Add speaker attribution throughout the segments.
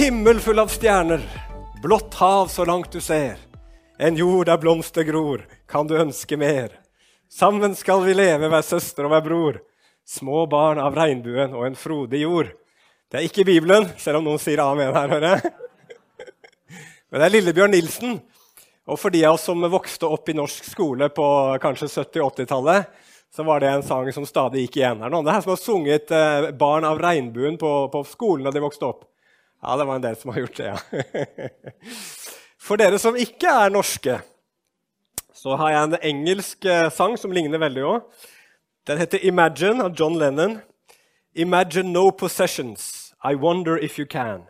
Speaker 1: Himmel full av stjerner, blått hav så langt du ser. En jord der blomster gror, kan du ønske mer? Sammen skal vi leve, hver søster og hver bror. Små barn av regnbuen og en frodig jord. Det er ikke Bibelen, selv om noen sier amen her, hører jeg. Men det er Lillebjørn Nilsen. Og for de av oss som vokste opp i norsk skole på kanskje 70-80-tallet, så var det en sang som stadig gikk igjen. Er det er her som har sunget eh, 'Barn av regnbuen' på, på skolen da de vokste opp? Ja, det var en del som har gjort det, ja. For dere som ikke er norske, så har jeg en engelsk eh, sang som ligner veldig òg. Den heter 'Imagine' av John Lennon. Imagine no possessions. I wonder if you can.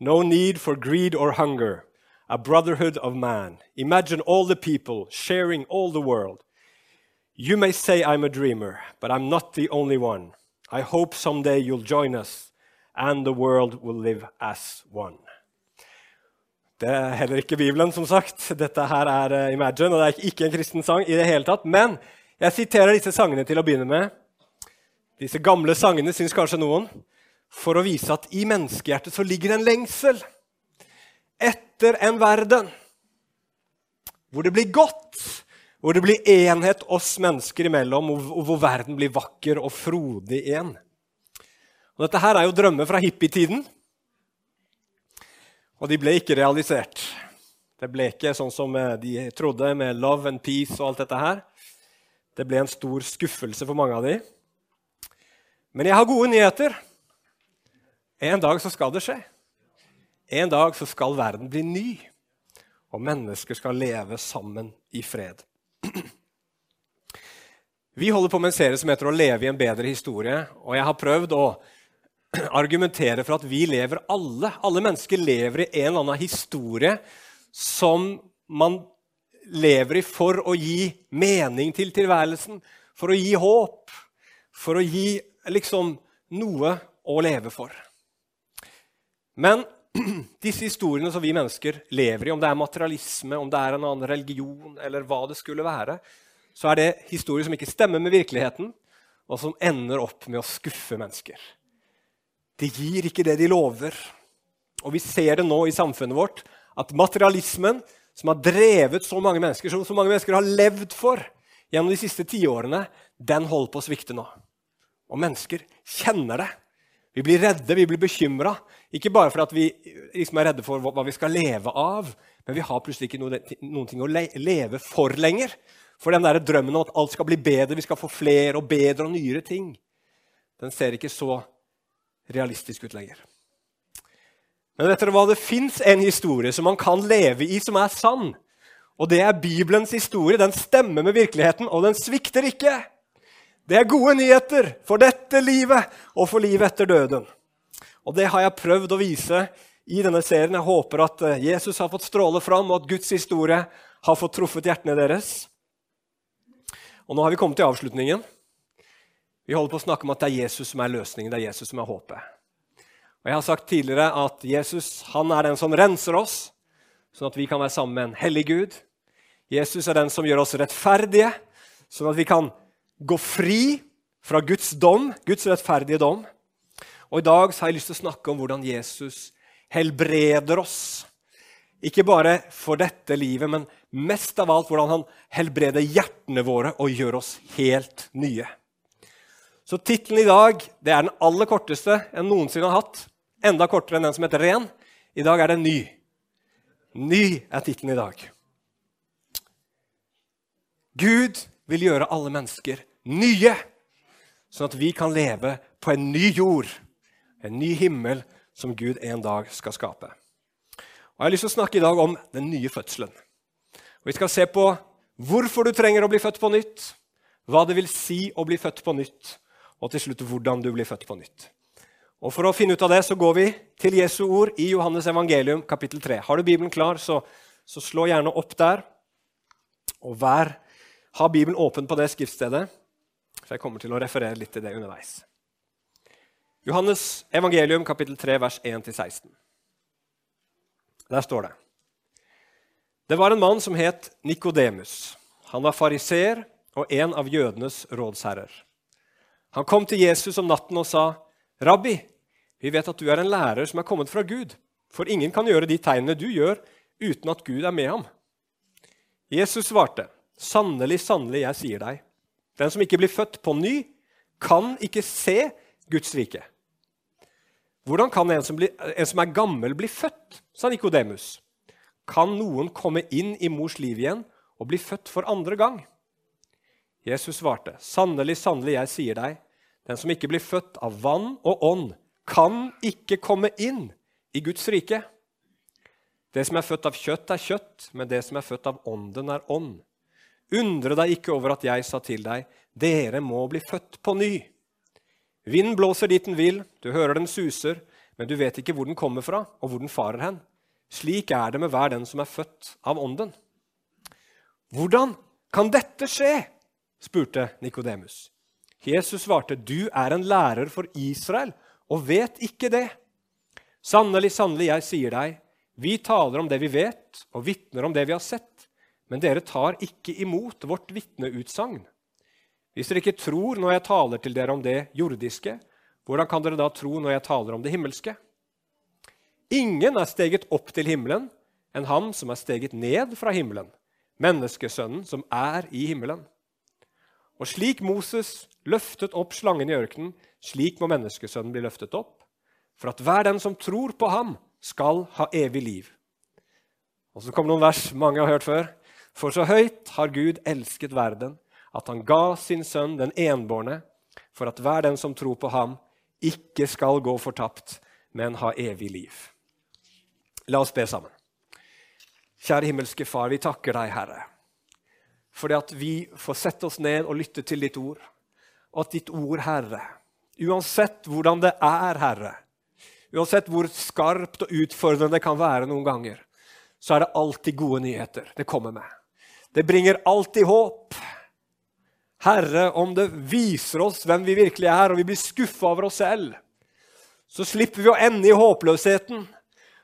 Speaker 1: No need for greed or hunger. A brotherhood of man. Imagine all the people sharing all the world. You may say I'm a dreamer, but I'm not the only one. I hope someday you'll join us, and the world will live as one. Det er heller ikke Bibelen, som sagt. Dette her er uh, Imagine, og det er ikke en kristen sang i det hele tatt. Men jeg siterer disse sangene til å begynne med. Disse gamle sangene, syns kanskje noen. For å vise at i menneskehjertet så ligger en lengsel etter en verden hvor det blir godt, hvor det blir enhet oss mennesker imellom, og hvor verden blir vakker og frodig igjen. Og dette her er jo drømmer fra hippietiden. Og de ble ikke realisert. Det ble ikke sånn som eh, de trodde, med love and peace og alt dette her. Det ble en stor skuffelse for mange av de. Men jeg har gode nyheter. En dag så skal det skje. En dag så skal verden bli ny, og mennesker skal leve sammen i fred. Vi holder på med en serie som heter 'Å leve i en bedre historie'. og Jeg har prøvd å argumentere for at vi lever alle. Alle mennesker lever i en eller annen historie som man lever i for å gi mening til tilværelsen, for å gi håp, for å gi liksom noe å leve for. Men disse historiene som vi mennesker lever i, om det er materialisme, om det er en annen religion, eller hva det skulle være, så er det historier som ikke stemmer med virkeligheten, og som ender opp med å skuffe mennesker. De gir ikke det de lover. Og vi ser det nå i samfunnet vårt, at materialismen, som har drevet så mange mennesker, som så mange mennesker har levd for gjennom de siste tiårene, den holder på å svikte nå. Og mennesker kjenner det. Vi blir redde, vi blir bekymra. Ikke bare for at vi liksom er redde for hva vi skal leve av, men vi har plutselig ikke noe, noen ting å leve for lenger. For den der drømmen om at alt skal bli bedre, vi skal få flere og bedre og nyere ting, den ser ikke så realistisk ut lenger. Men vet dere hva? det fins en historie som man kan leve i, som er sann. Og det er Bibelens historie. Den stemmer med virkeligheten, og den svikter ikke. Det er gode nyheter for dette livet og for livet etter døden. Og det har jeg prøvd å vise i denne serien. Jeg håper at eh, Jesus har fått stråle fram, og at Guds historie har fått truffet hjertene deres. Og nå har vi kommet til avslutningen. Vi holder på å snakke om at det er Jesus som er løsningen, det er Jesus som er håpet. Og Jeg har sagt tidligere at Jesus han er den som renser oss, sånn at vi kan være sammen med en hellig Gud. Jesus er den som gjør oss rettferdige, sånn at vi kan gå fri fra Guds dom, Guds rettferdige dom. Og I dag har jeg lyst til å snakke om hvordan Jesus helbreder oss. Ikke bare for dette livet, men mest av alt hvordan han helbreder hjertene våre og gjør oss helt nye. Så tittelen i dag det er den aller korteste jeg noensinne har hatt. Enda kortere enn den som heter Ren. I dag er det Ny. Ny er tittelen i dag. Gud vil gjøre alle mennesker nye, sånn at vi kan leve på en ny jord, en ny himmel, som Gud en dag skal skape. Og Jeg har lyst til å snakke i dag om den nye fødselen. Og Vi skal se på hvorfor du trenger å bli født på nytt, hva det vil si å bli født på nytt, og til slutt hvordan du blir født på nytt. Og For å finne ut av det så går vi til Jesu ord i Johannes evangelium kapittel 3. Har du Bibelen klar, så, så slå gjerne opp der. Og vær, ha Bibelen åpen på det skriftstedet, for jeg kommer til å referere litt til det underveis. Johannes evangelium kapittel 3, vers 1-16. Der står det. Det var en mann som het Nikodemus. Han var fariseer og en av jødenes rådsherrer. Han kom til Jesus om natten og sa, 'Rabbi, vi vet at du er en lærer som er kommet fra Gud, For ingen kan gjøre de tegnene du gjør, uten at Gud er med ham. Jesus svarte, Sannelig, sannelig, jeg sier deg, den som ikke blir født på ny, kan ikke se Guds rike. Hvordan kan en som, blir, en som er gammel, bli født? sa Nikodemus. Kan noen komme inn i mors liv igjen og bli født for andre gang? Jesus svarte, Sannelig, sannelig, jeg sier deg, den som ikke blir født av vann og ånd, kan ikke komme inn i Guds rike. Det som er født av kjøtt, er kjøtt, men det som er født av ånden, er ånd. Undre deg ikke over at jeg sa til deg, dere må bli født på ny. Vinden blåser dit den vil, du hører den suser, men du vet ikke hvor den kommer fra, og hvor den farer hen. Slik er det med hver den som er født av ånden. Hvordan kan dette skje? spurte Nikodemus. Jesus svarte, du er en lærer for Israel og vet ikke det. Sannelig, sannelig, jeg sier deg, vi taler om det vi vet, og vitner om det vi har sett men dere tar ikke imot vårt vitneutsagn. Hvis dere ikke tror når jeg taler til dere om det jordiske, hvordan kan dere da tro når jeg taler om det himmelske? Ingen er steget opp til himmelen enn ham som er steget ned fra himmelen, menneskesønnen som er i himmelen. Og slik Moses løftet opp slangen i ørkenen, slik må menneskesønnen bli løftet opp, for at hver den som tror på ham, skal ha evig liv. Og så kommer noen vers mange har hørt før. For så høyt har Gud elsket verden, at han ga sin sønn den enbårne, for at hver den som tror på ham, ikke skal gå fortapt, men ha evig liv. La oss be sammen. Kjære himmelske Far, vi takker deg, Herre, fordi at vi får sette oss ned og lytte til ditt ord, og at ditt ord, Herre, uansett hvordan det er, Herre, uansett hvor skarpt og utfordrende det kan være noen ganger, så er det alltid gode nyheter det kommer med. Det bringer alltid håp. Herre, om det viser oss hvem vi virkelig er, og vi blir skuffa over oss selv, så slipper vi å ende i håpløsheten.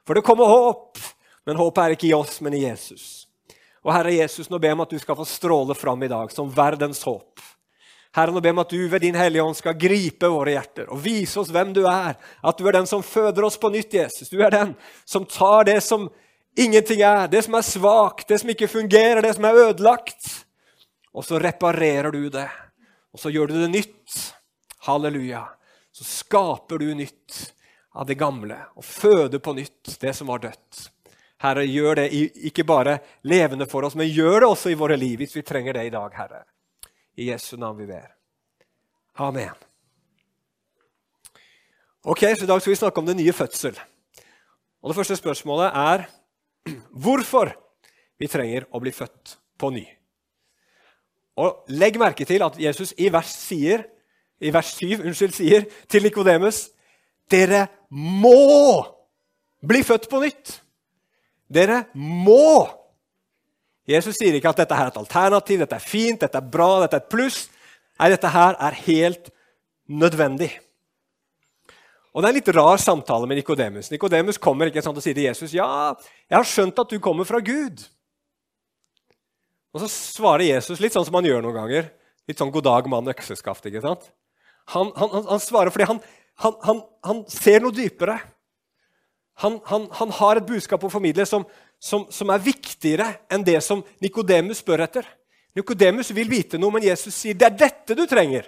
Speaker 1: For det kommer håp, men håpet er ikke i oss, men i Jesus. Og Herre Jesus, nå ber jeg om at du skal få stråle fram i dag som verdens håp. Herre, nå ber jeg om at du ved din Hellige Ånd skal gripe våre hjerter og vise oss hvem du er. At du er den som føder oss på nytt, Jesus. Du er den som tar det som ingenting er, det som er svakt, det som ikke fungerer, det som er ødelagt. Og så reparerer du det, og så gjør du det nytt. Halleluja. Så skaper du nytt av det gamle og føder på nytt det som var dødt. Herre, gjør det ikke bare levende for oss, men gjør det også i våre liv hvis vi trenger det i dag, Herre. I Jesu navn vi ber. Amen. Ok, så I dag skal vi snakke om den nye fødsel. Og Det første spørsmålet er hvorfor vi trenger å bli født på ny. Og Legg merke til at Jesus i vers, sier, i vers 7 unnskyld, sier til Nikodemus dere må bli født på nytt. Dere må. Jesus sier ikke at dette her er et alternativ, dette er fint, dette er bra, dette er et pluss. Nei, dette her er helt nødvendig. Og Det er en litt rar samtale med Nikodemus. Nikodemus kommer ikke sant, og sier til Jesus ja, jeg har skjønt at du kommer fra Gud. Og Så svarer Jesus litt sånn som han gjør noen ganger. Litt sånn 'god dag, mann økseskaft'. ikke sant? Han, han, han, svarer fordi han, ser noe dypere. Han, har et budskap å formidle som, som, som er viktigere enn det som Nikodemus spør etter. Nikodemus vil vite noe, men Jesus sier det er dette du trenger.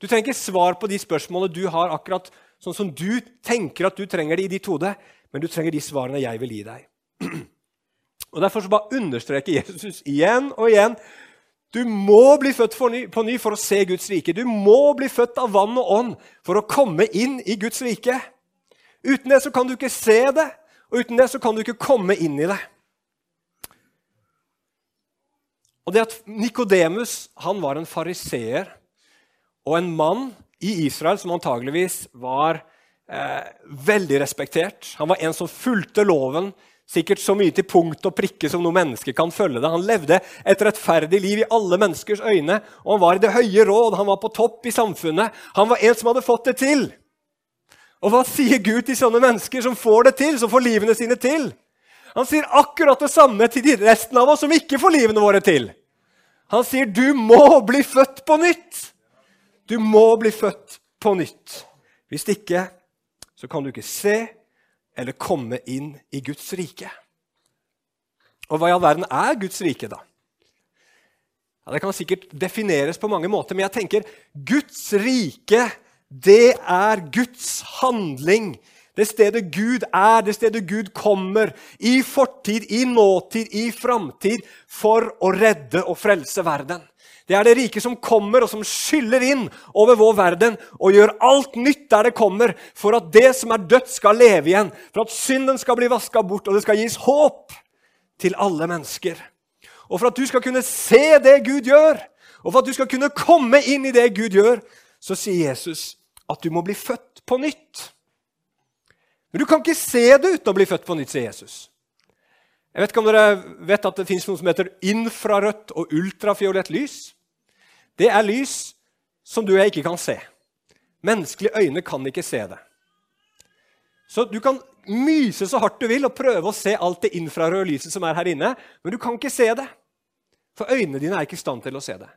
Speaker 1: Du trenger ikke svar på de spørsmålene du har, akkurat sånn som du tenker at du trenger det i ditt hode, men du trenger de svarene jeg vil gi deg. Og Derfor så bare understreker Jesus igjen og igjen du må bli født på ny for å se Guds rike. Du må bli født av vann og ånd for å komme inn i Guds rike. Uten det så kan du ikke se det, og uten det så kan du ikke komme inn i det. Og det at Nikodemus var en fariseer og en mann i Israel som antageligvis var eh, veldig respektert. Han var en som fulgte loven sikkert så mye til punkt og prikke som noe menneske kan følge det. Han levde et rettferdig liv i alle menneskers øyne, og han var i det høye råd. Han var på topp i samfunnet. Han var en som hadde fått det til. Og hva sier Gud til sånne mennesker som får det til, som får livene sine til? Han sier akkurat det samme til de resten av oss som ikke får livene våre til. Han sier du må bli født på nytt. Du må bli født på nytt. Hvis ikke så kan du ikke se eller komme inn i Guds rike. Og hva i all verden er Guds rike, da? Ja, det kan sikkert defineres på mange måter, men jeg tenker Guds rike, det er Guds handling. Det stedet Gud er, det stedet Gud kommer, i fortid, i nåtid, i framtid, for å redde og frelse verden. Det er det rike som kommer, og som skyller inn over vår verden og gjør alt nytt der det kommer, for at det som er dødt, skal leve igjen, for at synden skal bli vaska bort, og det skal gis håp til alle mennesker. Og for at du skal kunne se det Gud gjør, og for at du skal kunne komme inn i det Gud gjør, så sier Jesus at du må bli født på nytt. Men du kan ikke se det uten å bli født på nytt, sier Jesus. Jeg vet ikke om dere vet at det fins noe som heter infrarødt og ultrafiolett lys. Det er lys som du og jeg ikke kan se. Menneskelige øyne kan ikke se det. Så du kan myse så hardt du vil og prøve å se alt det infrarøde lyset som er her inne, men du kan ikke se det. For øynene dine er ikke i stand til å se det.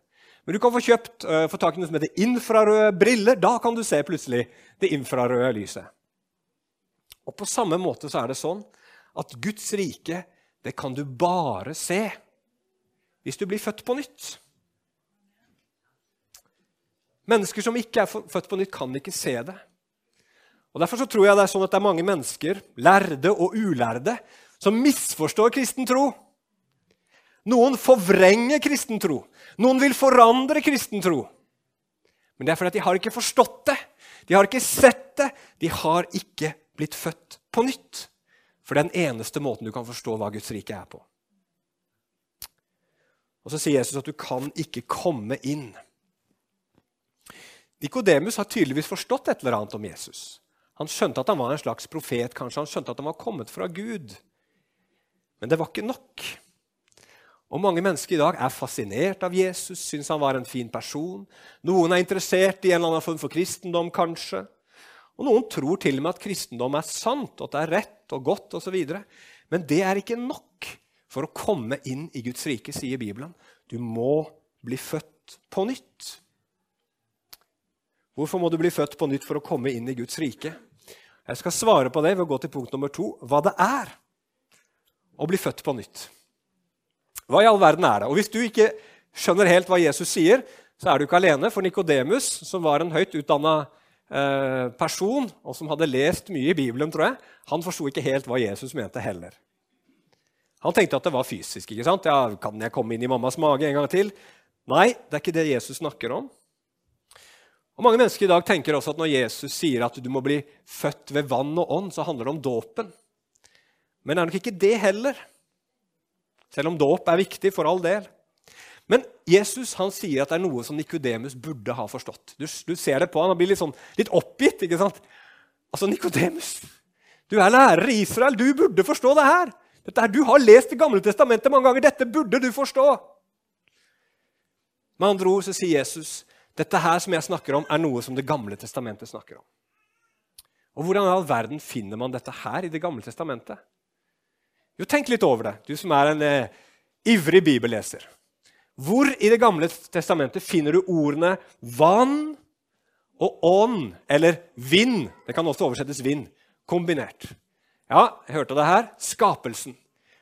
Speaker 1: Men du kan få kjøpt, uh, få tak i noe som heter infrarøde briller. Da kan du se plutselig det infrarøde lyset. Og På samme måte så er det sånn at Guds rike det kan du bare se hvis du blir født på nytt. Mennesker som ikke er født på nytt, kan ikke se det. Og Derfor så tror jeg det er sånn at det er mange mennesker, lærde og ulærde, som misforstår kristen tro. Noen forvrenger kristen tro. Noen vil forandre kristen tro. Men det er fordi de har ikke forstått det. De har ikke sett det. De har ikke blitt født på nytt. For det er den eneste måten du kan forstå hva Guds rike er på. Og Så sier Jesus at du kan ikke komme inn Nikodemus har tydeligvis forstått et eller annet om Jesus. Han skjønte at han var en slags profet, kanskje han skjønte at han var kommet fra Gud. Men det var ikke nok. Og Mange mennesker i dag er fascinert av Jesus, syns han var en fin person. Noen er interessert i en eller annen form for kristendom, kanskje. Og Noen tror til og med at kristendom er sant, at det er rett og godt osv. Men det er ikke nok for å komme inn i Guds rike, sier Bibelen. Du må bli født på nytt. Hvorfor må du bli født på nytt for å komme inn i Guds rike? Jeg skal svare på det ved å gå til punkt nummer to hva det er å bli født på nytt. Hva i all verden er det? Og Hvis du ikke skjønner helt hva Jesus sier, så er du ikke alene. For Nikodemus, som var en høyt utdanna eh, person, og som hadde lest mye i Bibelen, tror jeg, han forsto ikke helt hva Jesus mente heller. Han tenkte at det var fysisk. ikke sant? Ja, Kan jeg komme inn i mammas mage en gang til? Nei, det er ikke det Jesus snakker om. Og Mange mennesker i dag tenker også at når Jesus sier at du må bli født ved vann og ånd, så handler det om dåpen. Men det er nok ikke det heller, selv om dåp er viktig for all del. Men Jesus han sier at det er noe som Nikodemus burde ha forstått. Du, du, ser det på han, han blir litt, sånn, litt oppgitt. ikke sant? Altså, Nikodemus, du er lærer i Israel. Du burde forstå det her. Dette her. Du har lest Det gamle testamentet mange ganger. Dette burde du forstå. Med andre ord så sier Jesus dette her som jeg snakker om, er noe som Det gamle testamentet snakker om. Og Hvordan i all verden finner man dette her i Det gamle testamentet? Jo, Tenk litt over det, du som er en eh, ivrig bibelleser. Hvor i Det gamle testamentet finner du ordene vann og ånd, eller vind? Det kan også oversettes vind, kombinert. Ja, jeg hørte det her. Skapelsen.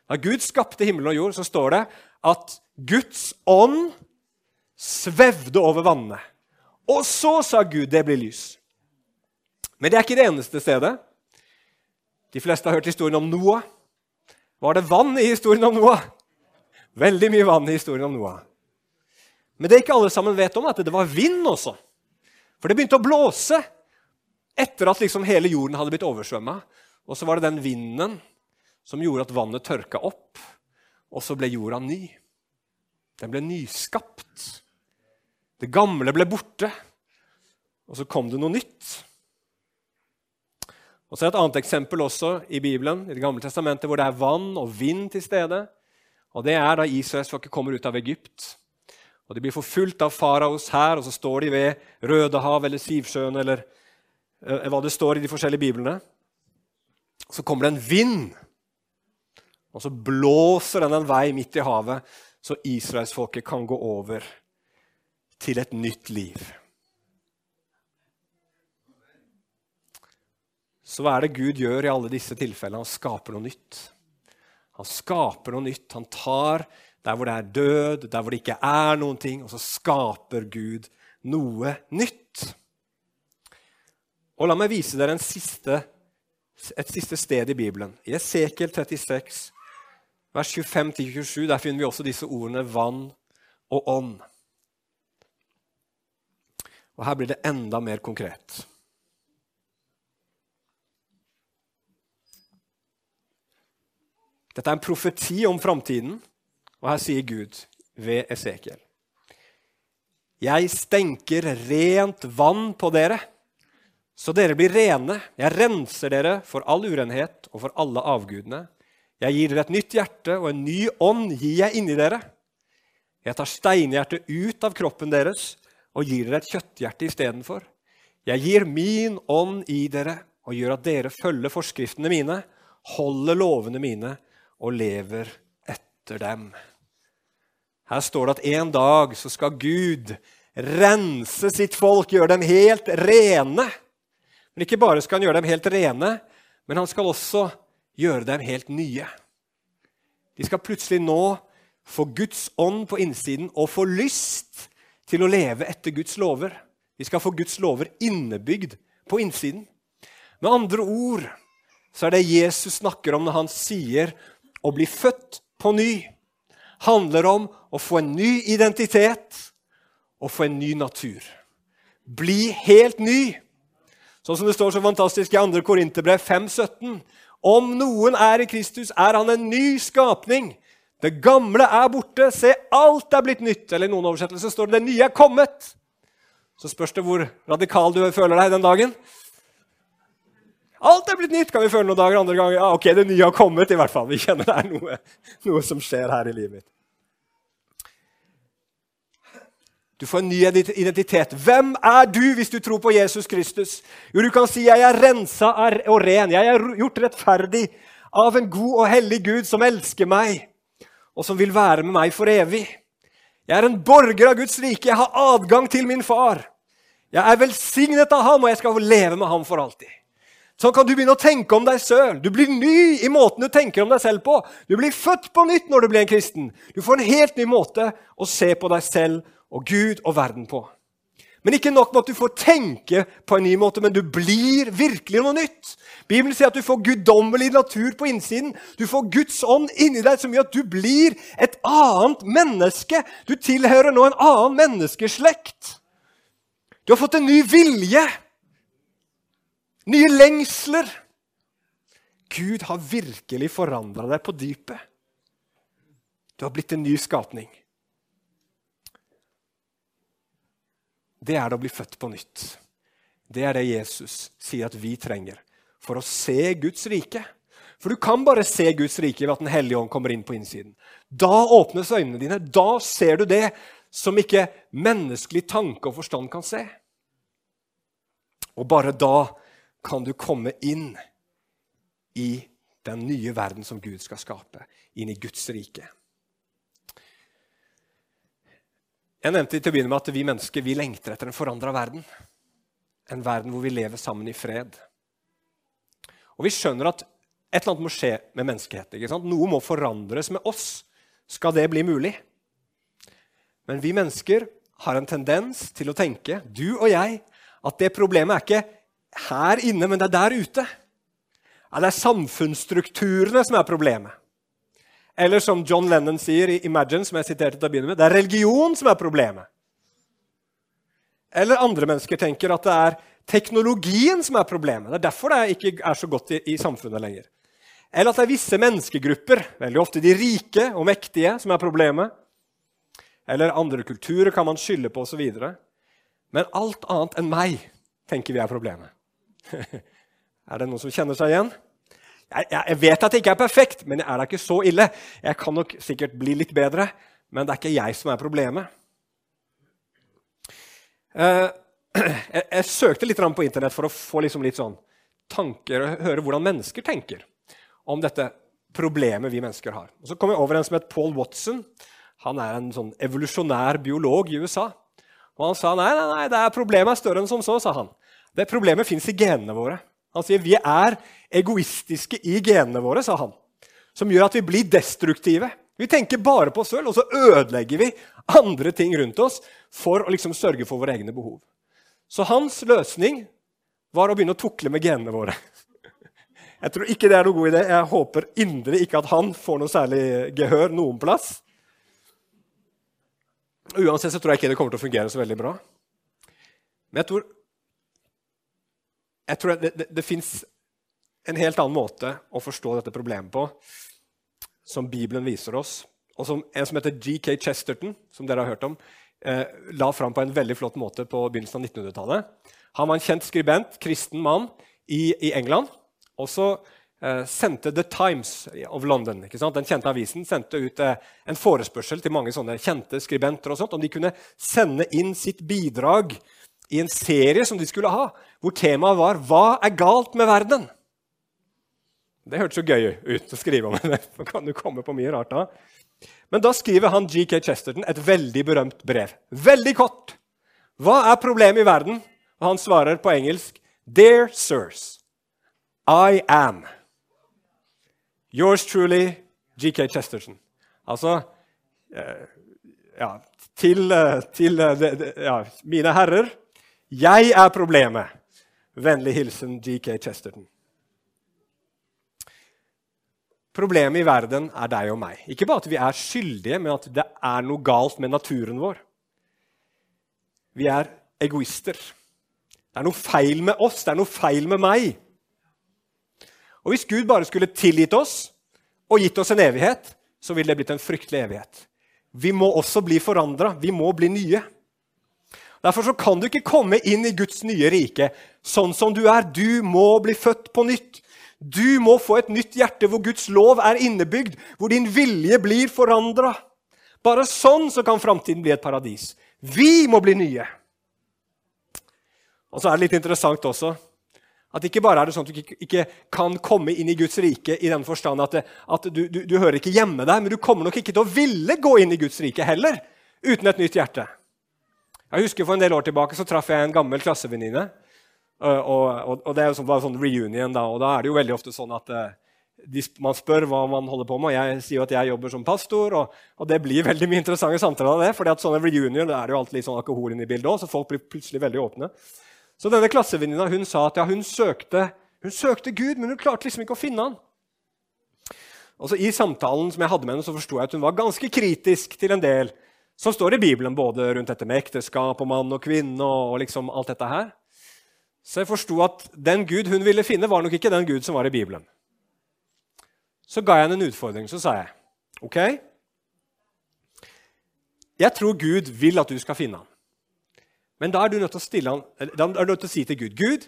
Speaker 1: Da Gud skapte himmel og jord, så står det at Guds ånd svevde over vannene. Og så sa Gud, det blir lys. Men det er ikke det eneste stedet. De fleste har hørt historien om Noah. Var det vann i historien om Noah? Veldig mye vann i historien om Noah. Men det ikke alle sammen vet om, at det var vind også. For det begynte å blåse etter at liksom hele jorden hadde blitt oversvømma. Og så var det den vinden som gjorde at vannet tørka opp, og så ble jorda ny. Den ble nyskapt. Det gamle ble borte, og så kom det noe nytt. Og så er det Et annet eksempel også i Bibelen, i Det gamle testamentet, hvor det er vann og vind til stede. Og Det er da Israelsfolket kommer ut av Egypt. Og De blir forfulgt av faraos hær, og så står de ved Rødehav eller Sivsjøen eller eh, hva det står i de forskjellige biblene. Så kommer det en vind, og så blåser den en vei midt i havet, så israelsfolket kan gå over til et nytt liv. Så hva er det Gud gjør i alle disse tilfellene? Han skaper noe nytt. Han skaper noe nytt. Han tar der hvor det er død, der hvor det ikke er noen ting, og så skaper Gud noe nytt. Og La meg vise dere siste, et siste sted i Bibelen. I Esekiel 36, vers 25-27, der finner vi også disse ordene vann og ånd. Og Her blir det enda mer konkret. Dette er en profeti om framtiden, og her sier Gud ved Esekiel Jeg stenker rent vann på dere, så dere blir rene. Jeg renser dere for all urenhet og for alle avgudene. Jeg gir dere et nytt hjerte, og en ny ånd gir jeg inni dere. Jeg tar steinhjertet ut av kroppen deres og gir dere et kjøtthjerte istedenfor. Jeg gir min ånd i dere og gjør at dere følger forskriftene mine, holder lovene mine og lever etter dem. Her står det at en dag så skal Gud rense sitt folk, gjøre dem helt rene. Men ikke bare skal han gjøre dem helt rene, men han skal også gjøre dem helt nye. De skal plutselig nå få Guds ånd på innsiden og få lyst til å leve etter Guds lover. De skal få Guds lover innebygd på innsiden. Med andre ord så er det Jesus snakker om når han sier å bli født på ny, handler om å få en ny identitet og få en ny natur. Bli helt ny. Sånn som det står så fantastisk i 2. Korinterbrev 5,17. Om noen er i Kristus, er han en ny skapning. Det gamle er borte, se, alt er blitt nytt. Eller i noen oversettelser står det 'det nye er kommet'. Så spørs det hvor radikal du føler deg den dagen. Alt er blitt nytt, kan vi føle noen dager. Andre ganger ja, ok, det nye har kommet. i hvert fall. Vi kjenner det er noe, noe som skjer her i livet mitt. Du får en ny identitet. Hvem er du hvis du tror på Jesus Kristus? Jo, Du kan si 'jeg er rensa og ren'. 'Jeg er gjort rettferdig av en god og hellig Gud som elsker meg' og som vil være med meg for evig. Jeg er en borger av Guds rike. Jeg har adgang til min far. Jeg er velsignet av ham, og jeg skal leve med ham for alltid. Sånn kan du begynne å tenke om deg selv. Du blir ny i måten du tenker om deg selv på. Du blir født på nytt når du blir en kristen. Du får en helt ny måte å se på deg selv og Gud og verden på. Men ikke nok med at du får tenke på en ny måte, men du blir virkelig noe nytt. Bibelen sier at du får guddommelig natur på innsiden. Du får Guds ånd inni deg som gjør at du blir et annet menneske. Du tilhører nå en annen menneskeslekt. Du har fått en ny vilje. Nye lengsler. Gud har virkelig forandra deg på dypet. Du har blitt en ny skapning. det er det å bli født på nytt. Det er det Jesus sier at vi trenger for å se Guds rike. For du kan bare se Guds rike ved at Den hellige ånd kommer inn på innsiden. Da åpnes øynene dine. Da ser du det som ikke menneskelig tanke og forstand kan se. Og bare da kan du komme inn i den nye verden som Gud skal skape, inn i Guds rike. Jeg nevnte til å begynne med at vi mennesker vi lengter etter en forandra verden. En verden hvor vi lever sammen i fred. Og vi skjønner at et eller annet må skje med menneskeheten. Noe må forandres med oss. Skal det bli mulig? Men vi mennesker har en tendens til å tenke, du og jeg, at det problemet er ikke her inne, men det er der ute. Ja, det er samfunnsstrukturene som er problemet. Eller som John Lennon sier i Imagine, som jeg siterte til å begynne med, det er religion som er problemet. Eller andre mennesker tenker at det er teknologien som er problemet. Det er derfor det ikke er så godt i, i samfunnet lenger. Eller at det er visse menneskegrupper, veldig ofte de rike og mektige, som er problemet. Eller andre kulturer kan man skylde på osv. Men alt annet enn meg tenker vi er problemet. er det noen som kjenner seg igjen? Jeg, jeg, vet at jeg ikke er perfekt, men jeg er da ikke så ille. Jeg kan nok sikkert bli litt bedre, men det er ikke jeg som er problemet. Uh, jeg, jeg, søkte litt på Internett for å få liksom litt sånn tanker og høre hvordan mennesker tenker om dette problemet vi mennesker har. Og Så kom jeg over en som het Paul Watson. Han er en sånn evolusjonær biolog i USA. Og Han sa nei, nei, nei, det er problemet er større enn som så. sa han. Det Problemet fins i genene våre. Han sier vi er egoistiske i genene våre, sa han. Som gjør at vi blir destruktive. Vi tenker bare på oss sjøl, og så ødelegger vi andre ting rundt oss for å liksom sørge for våre egne behov. Så hans løsning var å begynne å tukle med genene våre. Jeg tror ikke det er noen god idé. Jeg håper inderlig ikke at han får noe særlig gehør noen plass. Uansett så tror jeg ikke det kommer til å fungere så veldig bra. Men jeg tror, jeg tror det, det, det fins en helt annen måte å forstå dette problemet på, som Bibelen viser oss, og som en som heter G.K. Chesterton, som dere har hørt om, eh, la fram på en veldig flott måte på begynnelsen av 1900-tallet. Han var en kjent skribent, kristen mann, i, i England. Og så eh, sendte The Times of London den kjente avisen, sendte ut eh, en forespørsel til mange sånne kjente skribenter og sånt, om de kunne sende inn sitt bidrag i en serie som de skulle ha, hvor temaet var 'Hva er galt med verden?' Det hørtes jo gøy ut å skrive om. det. kan du komme på mye rart da. Men da skriver han GK Chesterton et veldig berømt brev. Veldig kort. Hva er problemet i verden? Og han svarer på engelsk Dear sirs, I am. Yours truly, GK Chesterton. Altså eh, ja, til, eh, til eh, ja, mine herrer Jeg er problemet. Vennlig hilsen GK Chesterton. Problemet i verden er deg og meg. Ikke bare at vi er skyldige, men at det er noe galt med naturen vår. Vi er egoister. Det er noe feil med oss, det er noe feil med meg. Og Hvis Gud bare skulle tilgitt oss og gitt oss en evighet, så ville det blitt en fryktelig evighet. Vi må også bli forandra. Vi må bli nye. Derfor kan du ikke komme inn i Guds nye rike sånn som du er. Du må bli født på nytt. Du må få et nytt hjerte hvor Guds lov er innebygd, hvor din vilje blir forandra. Bare sånn så kan framtiden bli et paradis. Vi må bli nye. Og så er det litt interessant også at ikke bare er det sånn at du ikke, kan komme inn i Guds rike i den forstand at, at du, du, du, hører ikke hjemme der, men du kommer nok ikke til å ville gå inn i Guds rike heller uten et nytt hjerte. Jeg husker For en del år tilbake så traff jeg en gammel klassevenninne Eh, og, og, og, det var en sånn, sånn reunion, da, og da er det jo veldig ofte sånn at de, man spør hva man holder på med. og Jeg sier jo at jeg jobber som pastor, og, og det blir veldig mye interessante samtaler av det. fordi at sånne reunion, det er jo alltid litt sånn alkohol inne i bildet òg, så folk blir plutselig veldig åpne. Så denne klassevenninna hun sa at ja, hun søkte, hun søkte Gud, men hun klarte liksom ikke å finne han. Og så I samtalen som jeg hadde med henne, så forsto jeg at hun var ganske kritisk til en del som står i Bibelen, både rundt dette med ekteskap og mann og kvinne og liksom alt dette her. Så jeg forsto at den Gud hun ville finne, var nok ikke den Gud som var i Bibelen. Så ga jeg henne en utfordring. Så sa jeg OK Jeg tror Gud vil at du skal finne ham. Men da er du nødt til å, han, er nødt til å si til Gud Gud,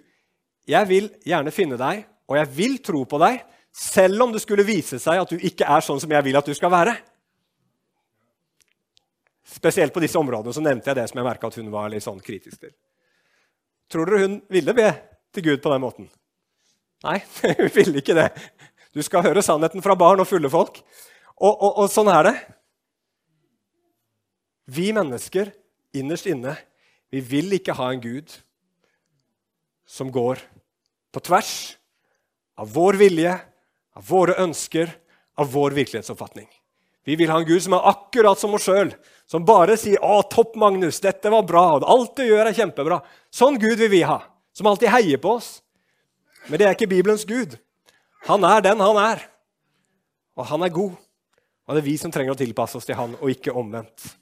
Speaker 1: jeg vil gjerne finne deg, og jeg vil tro på deg, selv om det skulle vise seg at du ikke er sånn som jeg vil at du skal være. Spesielt på disse områdene så nevnte jeg det som jeg merka at hun var litt sånn kritisk til. Tror dere hun ville be til Gud på den måten? Nei, hun ville ikke det. Du skal høre sannheten fra barn og fulle folk. Og, og, og sånn er det. Vi mennesker innerst inne vi vil ikke ha en Gud som går på tvers av vår vilje, av våre ønsker, av vår virkelighetsoppfatning. Vi vil ha en Gud som er akkurat som oss sjøl, som bare sier 'Å, topp, Magnus, dette var bra', 'alt du gjør, er kjempebra'. Sånn Gud vil vi ha, som alltid heier på oss. Men det er ikke Bibelens Gud. Han er den han er. Og han er god. Og det er vi som trenger å tilpasse oss til han, og ikke omvendt.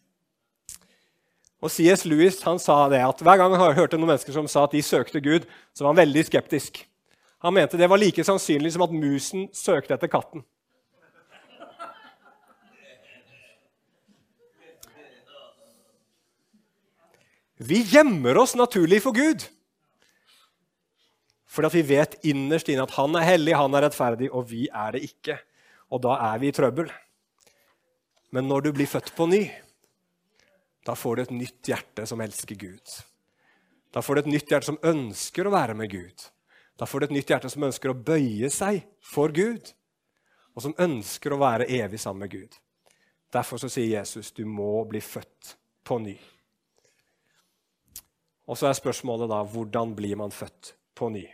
Speaker 1: Og C.S. Lewis han sa det at Hver gang han hørte noen mennesker som sa at de søkte Gud, så var han veldig skeptisk. Han mente det var like sannsynlig som at musen søkte etter katten. Vi gjemmer oss naturlig for Gud. Fordi at vi vet innerst inne at han er hellig, han er rettferdig, og vi er det ikke. Og da er vi i trøbbel. Men når du blir født på ny, da får du et nytt hjerte som elsker Gud. Da får du et nytt hjerte som ønsker å være med Gud. Da får du et nytt hjerte som ønsker å bøye seg for Gud, og som ønsker å være evig sammen med Gud. Derfor så sier Jesus du må bli født på ny. Og så er spørsmålet da hvordan blir man født på ny?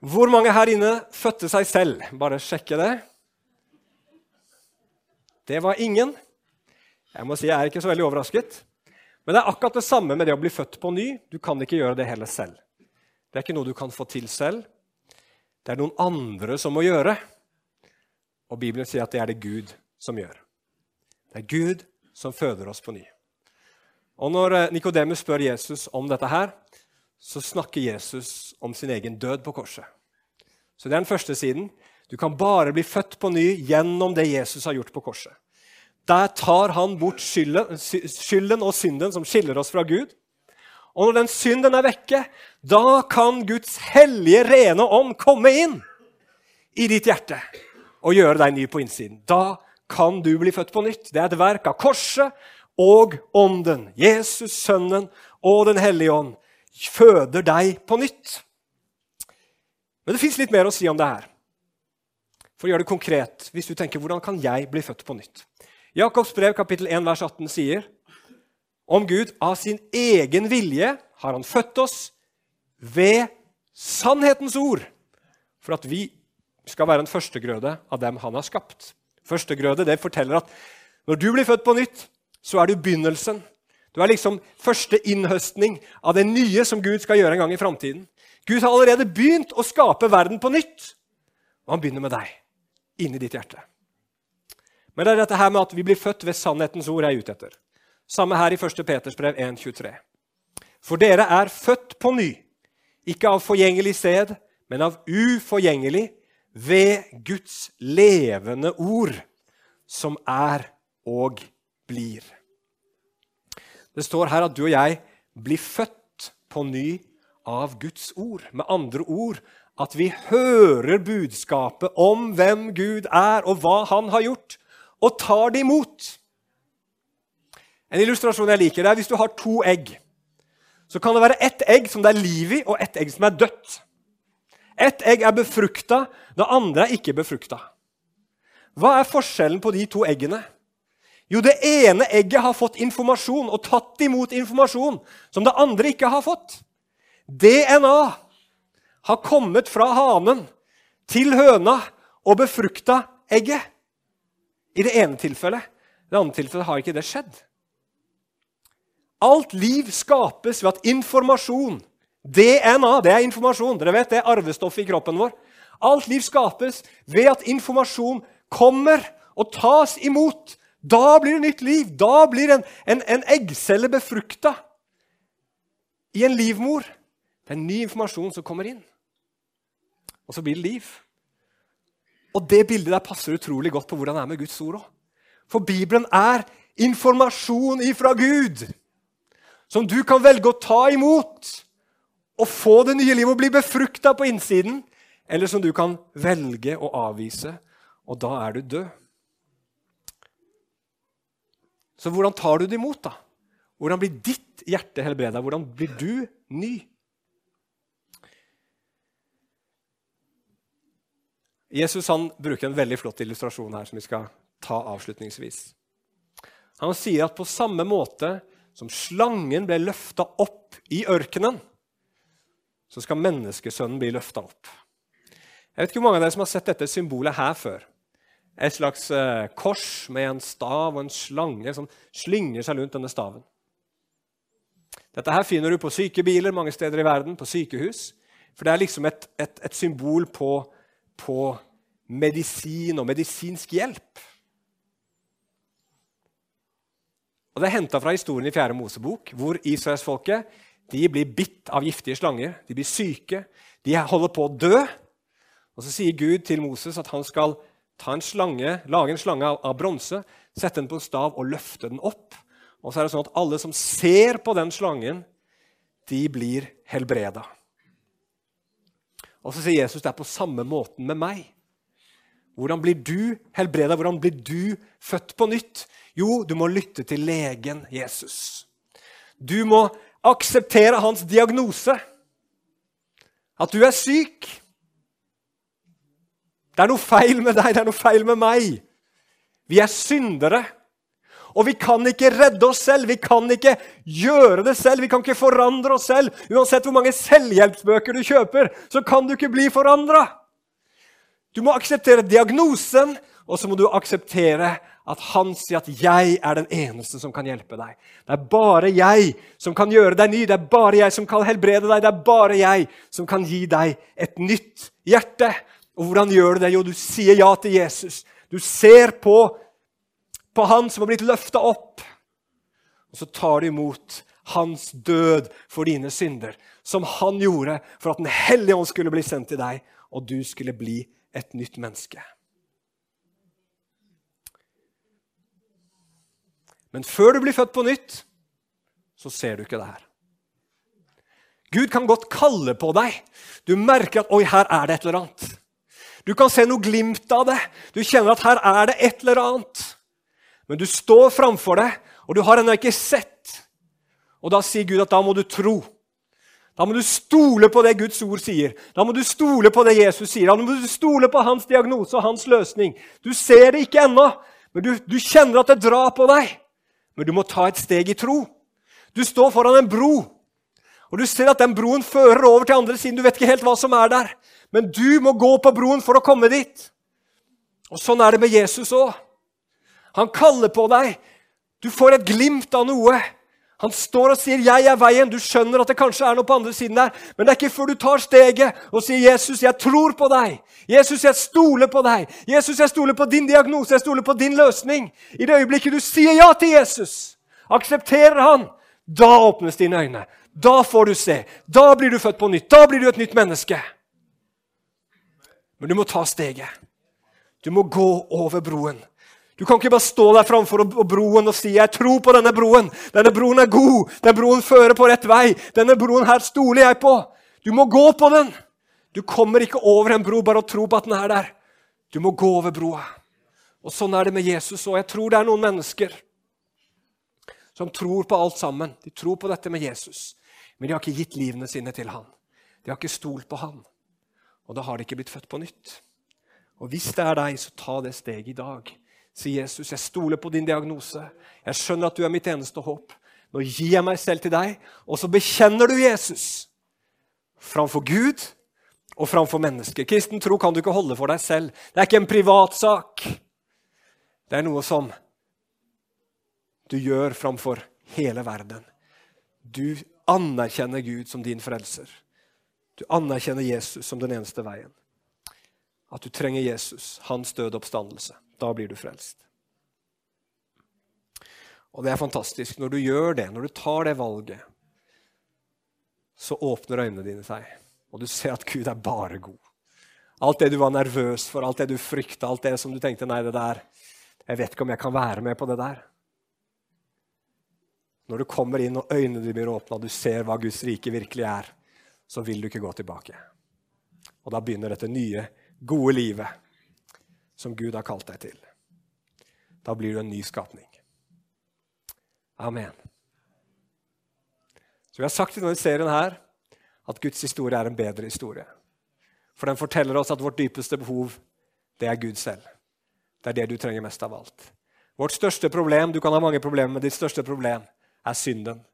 Speaker 1: Hvor mange her inne fødte seg selv? Bare sjekke det. Det var ingen. Jeg må si jeg er ikke så veldig overrasket. Men det er akkurat det samme med det å bli født på ny. Du kan ikke gjøre det heller selv. Det er ikke noe du kan få til selv. Det er noen andre som må gjøre. Og Bibelen sier at det er det Gud som gjør. Det er Gud som føder oss på ny. Og Når eh, Nikodemus spør Jesus om dette, her, så snakker Jesus om sin egen død på korset. Så Det er den første siden. Du kan bare bli født på ny gjennom det Jesus har gjort på korset. Der tar han bort skylden, skylden og synden som skiller oss fra Gud. Og når den synden er vekke, da kan Guds hellige, rene ånd komme inn i ditt hjerte og gjøre deg ny på innsiden. Da kan du bli født på nytt. Det er et verk av korset og Ånden. Jesus, Sønnen og Den hellige ånd føder deg på nytt. Men det fins litt mer å si om det her. For å gjøre det konkret, hvis du tenker hvordan kan jeg bli født på nytt? Jakobs brev kapittel 1 vers 18 sier om Gud av sin egen vilje har han født oss ved sannhetens ord, for at vi skal være en førstegrøde av dem han har skapt. Førstegrøde det forteller at når du blir født på nytt, så er du begynnelsen. Du er liksom første innhøstning av det nye som Gud skal gjøre en gang i framtiden. Gud har allerede begynt å skape verden på nytt, og han begynner med deg, inni ditt hjerte. Men det er dette her med at vi blir født ved sannhetens ord jeg er ute etter. Samme her i 1. Peters brev 1,23. For dere er født på ny, ikke av forgjengelig sted, men av uforgjengelig, ved Guds levende ord, som er og blir. Det står her at du og jeg blir født på ny av Guds ord. Med andre ord at vi hører budskapet om hvem Gud er, og hva han har gjort, og tar det imot. En illustrasjon jeg liker, det er hvis du har to egg. Så kan det være ett egg som det er liv i, og ett egg som er dødt. Ett egg er befrukta, det andre er ikke befrukta. Hva er forskjellen på de to eggene? Jo, det ene egget har fått informasjon og tatt imot informasjon som det andre ikke har fått. DNA har kommet fra hanen til høna og befrukta egget. I det ene tilfellet. I det andre tilfellet har ikke det skjedd. Alt liv skapes ved at informasjon DNA det er informasjon. Dere vet det er arvestoffet i kroppen vår. Alt liv skapes ved at informasjon kommer og tas imot. Da blir det nytt liv. Da blir en, en, en eggcelle befrukta i en livmor. Det er ny informasjon som kommer inn. Og så blir det liv. Og det bildet der passer utrolig godt på hvordan det er med Guds ord òg. For Bibelen er informasjon ifra Gud som du kan velge å ta imot og få det nye livet og bli befrukta på innsiden, eller som du kan velge å avvise, og da er du død. Så hvordan tar du det imot, da? Hvordan blir ditt hjerte helbreda? Hvordan blir du ny? Jesus han bruker en veldig flott illustrasjon her som vi skal ta avslutningsvis. Han sier at på samme måte som slangen ble løfta opp i ørkenen, så skal menneskesønnen bli løfta opp. Jeg vet ikke hvor mange av dere som har sett dette symbolet her før. Et slags eh, kors med en stav og en slange som slynger seg rundt denne staven. Dette her finner du på sykebiler mange steder i verden, på sykehus. For det er liksom et, et, et symbol på, på medisin og medisinsk hjelp. Og Det er henta fra historien i 4. Mosebok, hvor israelsfolket blir bitt av giftige slanger. De blir syke, de holder på å dø. Og Så sier Gud til Moses at han skal ta en slange, lage en slange av, av bronse, sette den på en stav og løfte den opp. Og så er det sånn at alle som ser på den slangen, de blir helbreda. Og så sier Jesus det er på samme måten med meg. Hvordan blir du helbreda? Hvordan blir du født på nytt? Jo, du må lytte til legen Jesus. Du må akseptere hans diagnose. At du er syk. Det er noe feil med deg, det er noe feil med meg. Vi er syndere. Og vi kan ikke redde oss selv, vi kan ikke gjøre det selv, vi kan ikke forandre oss selv. Uansett hvor mange selvhjelpsbøker du kjøper, så kan du ikke bli forandra. Du må akseptere diagnosen, og så må du akseptere at han sier at 'jeg er den eneste som kan hjelpe deg'. Det er bare jeg som kan gjøre deg ny, det er bare jeg som kan helbrede deg, det er bare jeg som kan gi deg et nytt hjerte. Og hvordan gjør du det? Jo, du sier ja til Jesus. Du ser på, på han som har blitt løfta opp, og så tar du imot hans død for dine synder, som han gjorde for at Den hellige ånd skulle bli sendt til deg, og du skulle bli et nytt menneske. Men før du blir født på nytt, så ser du ikke det her. Gud kan godt kalle på deg. Du merker at 'oi, her er det et eller annet'. Du kan se noe glimt av det. Du kjenner at her er det et eller annet. Men du står framfor det, og du har ennå ikke sett. Og da sier Gud at da må du tro. Da må du stole på det Guds ord sier. Da må du stole på det Jesus sier. Da må du stole på hans diagnose og hans løsning. Du ser det ikke ennå, men du, du kjenner at det drar på deg. Men du må ta et steg i tro. Du står foran en bro, og du ser at den broen fører over til andre siden. Du vet ikke helt hva som er der, men du må gå på broen for å komme dit. Og Sånn er det med Jesus òg. Han kaller på deg. Du får et glimt av noe. Han står og sier 'Jeg er veien'. Du skjønner at det kanskje er noe på andre siden der, men det er ikke før du tar steget og sier 'Jesus, jeg tror på deg'. 'Jesus, jeg stoler på deg'. 'Jesus, jeg stoler på din diagnose, jeg stoler på din løsning'. I det øyeblikket du sier ja til Jesus, aksepterer han, da åpnes dine øyne. Da får du se. Da blir du født på nytt. Da blir du et nytt menneske. Men du må ta steget. Du må gå over broen. Du kan ikke bare stå der framfor broen og si 'Jeg tror på denne broen'. 'Denne broen er god. Denne broen fører på rett vei.' 'Denne broen her stoler jeg på.' Du må gå på den. Du kommer ikke over en bro bare å tro på at den er der. Du må gå over broa. Og Sånn er det med Jesus òg. Jeg tror det er noen mennesker som tror på alt sammen. De tror på dette med Jesus, men de har ikke gitt livene sine til han. De har ikke stolt på han. Og da har de ikke blitt født på nytt. Og Hvis det er deg, så ta det steget i dag Si, Jesus, 'Jeg stoler på din diagnose. Jeg skjønner at du er mitt eneste håp.' Nå gir jeg meg selv til deg, og så bekjenner du Jesus framfor Gud og framfor mennesker. Kristen tro kan du ikke holde for deg selv. Det er ikke en privatsak. Det er noe som du gjør framfor hele verden. Du anerkjenner Gud som din frelser. Du anerkjenner Jesus som den eneste veien. At du trenger Jesus, hans døde oppstandelse. Da blir du frelst. Og det er fantastisk. Når du gjør det, når du tar det valget, så åpner øynene dine seg, og du ser at Gud er bare god. Alt det du var nervøs for, alt det du frykta, alt det som du tenkte nei, det der, jeg vet ikke om jeg kan være med på det der. Når du kommer inn og øynene dine blir åpna, du ser hva Guds rike virkelig er, så vil du ikke gå tilbake. Og da begynner dette nye, gode livet som Gud har kalt deg til. Da blir du en ny skapning. Amen. Så Vi har sagt i denne serien her at Guds historie er en bedre historie. For den forteller oss at vårt dypeste behov, det er Gud selv. Det er det du trenger mest av alt. Vårt største problem, Du kan ha mange problemer, men ditt største problem er synden.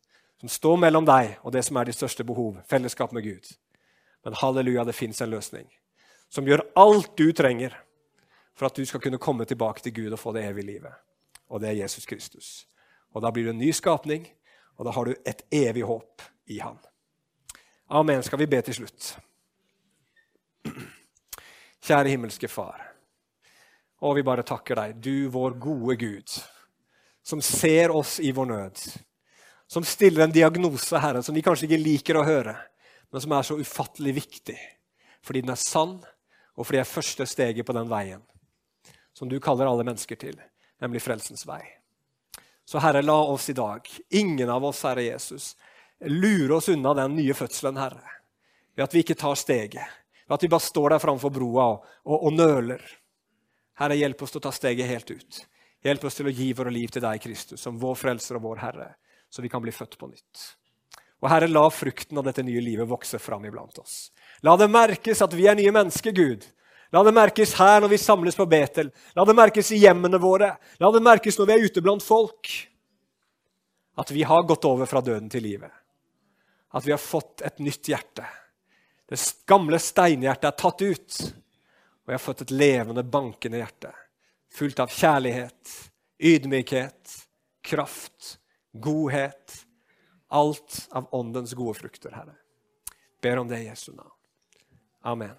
Speaker 1: Som står mellom deg og det som er ditt største behov, fellesskap med Gud. Men halleluja, det fins en løsning som gjør alt du trenger for at du skal kunne komme tilbake til Gud og få det evige livet. Og det er Jesus Kristus. Og Da blir du en ny skapning, og da har du et evig håp i Han. Amen. Skal vi be til slutt? Kjære himmelske Far. Og vi bare takker deg, du vår gode Gud, som ser oss i vår nød. Som stiller en diagnose, Herre, som vi kanskje ikke liker å høre, men som er så ufattelig viktig. Fordi den er sann, og fordi det er første steget på den veien som du kaller alle mennesker til, nemlig frelsens vei. Så Herre, la oss i dag, ingen av oss, Herre Jesus, lure oss unna den nye fødselen, Herre. Ved at vi ikke tar steget, ved at vi bare står der framfor broa og, og, og nøler. Herre, hjelp oss til å ta steget helt ut. Hjelp oss til å gi våre liv til deg, Kristus, som vår frelser og vår Herre, så vi kan bli født på nytt. Og Herre, la frukten av dette nye livet vokse fram iblant oss. La det merkes at vi er nye mennesker, Gud. La det merkes her når vi samles på Betel. La det merkes i hjemmene våre. La det merkes når vi er ute blant folk. At vi har gått over fra døden til livet. At vi har fått et nytt hjerte. Det gamle steinhjertet er tatt ut, og jeg har fått et levende, bankende hjerte. Fullt av kjærlighet, ydmykhet, kraft, godhet. Alt av åndens gode frukter, Herre. Ber om det i Jesu navn. Amen.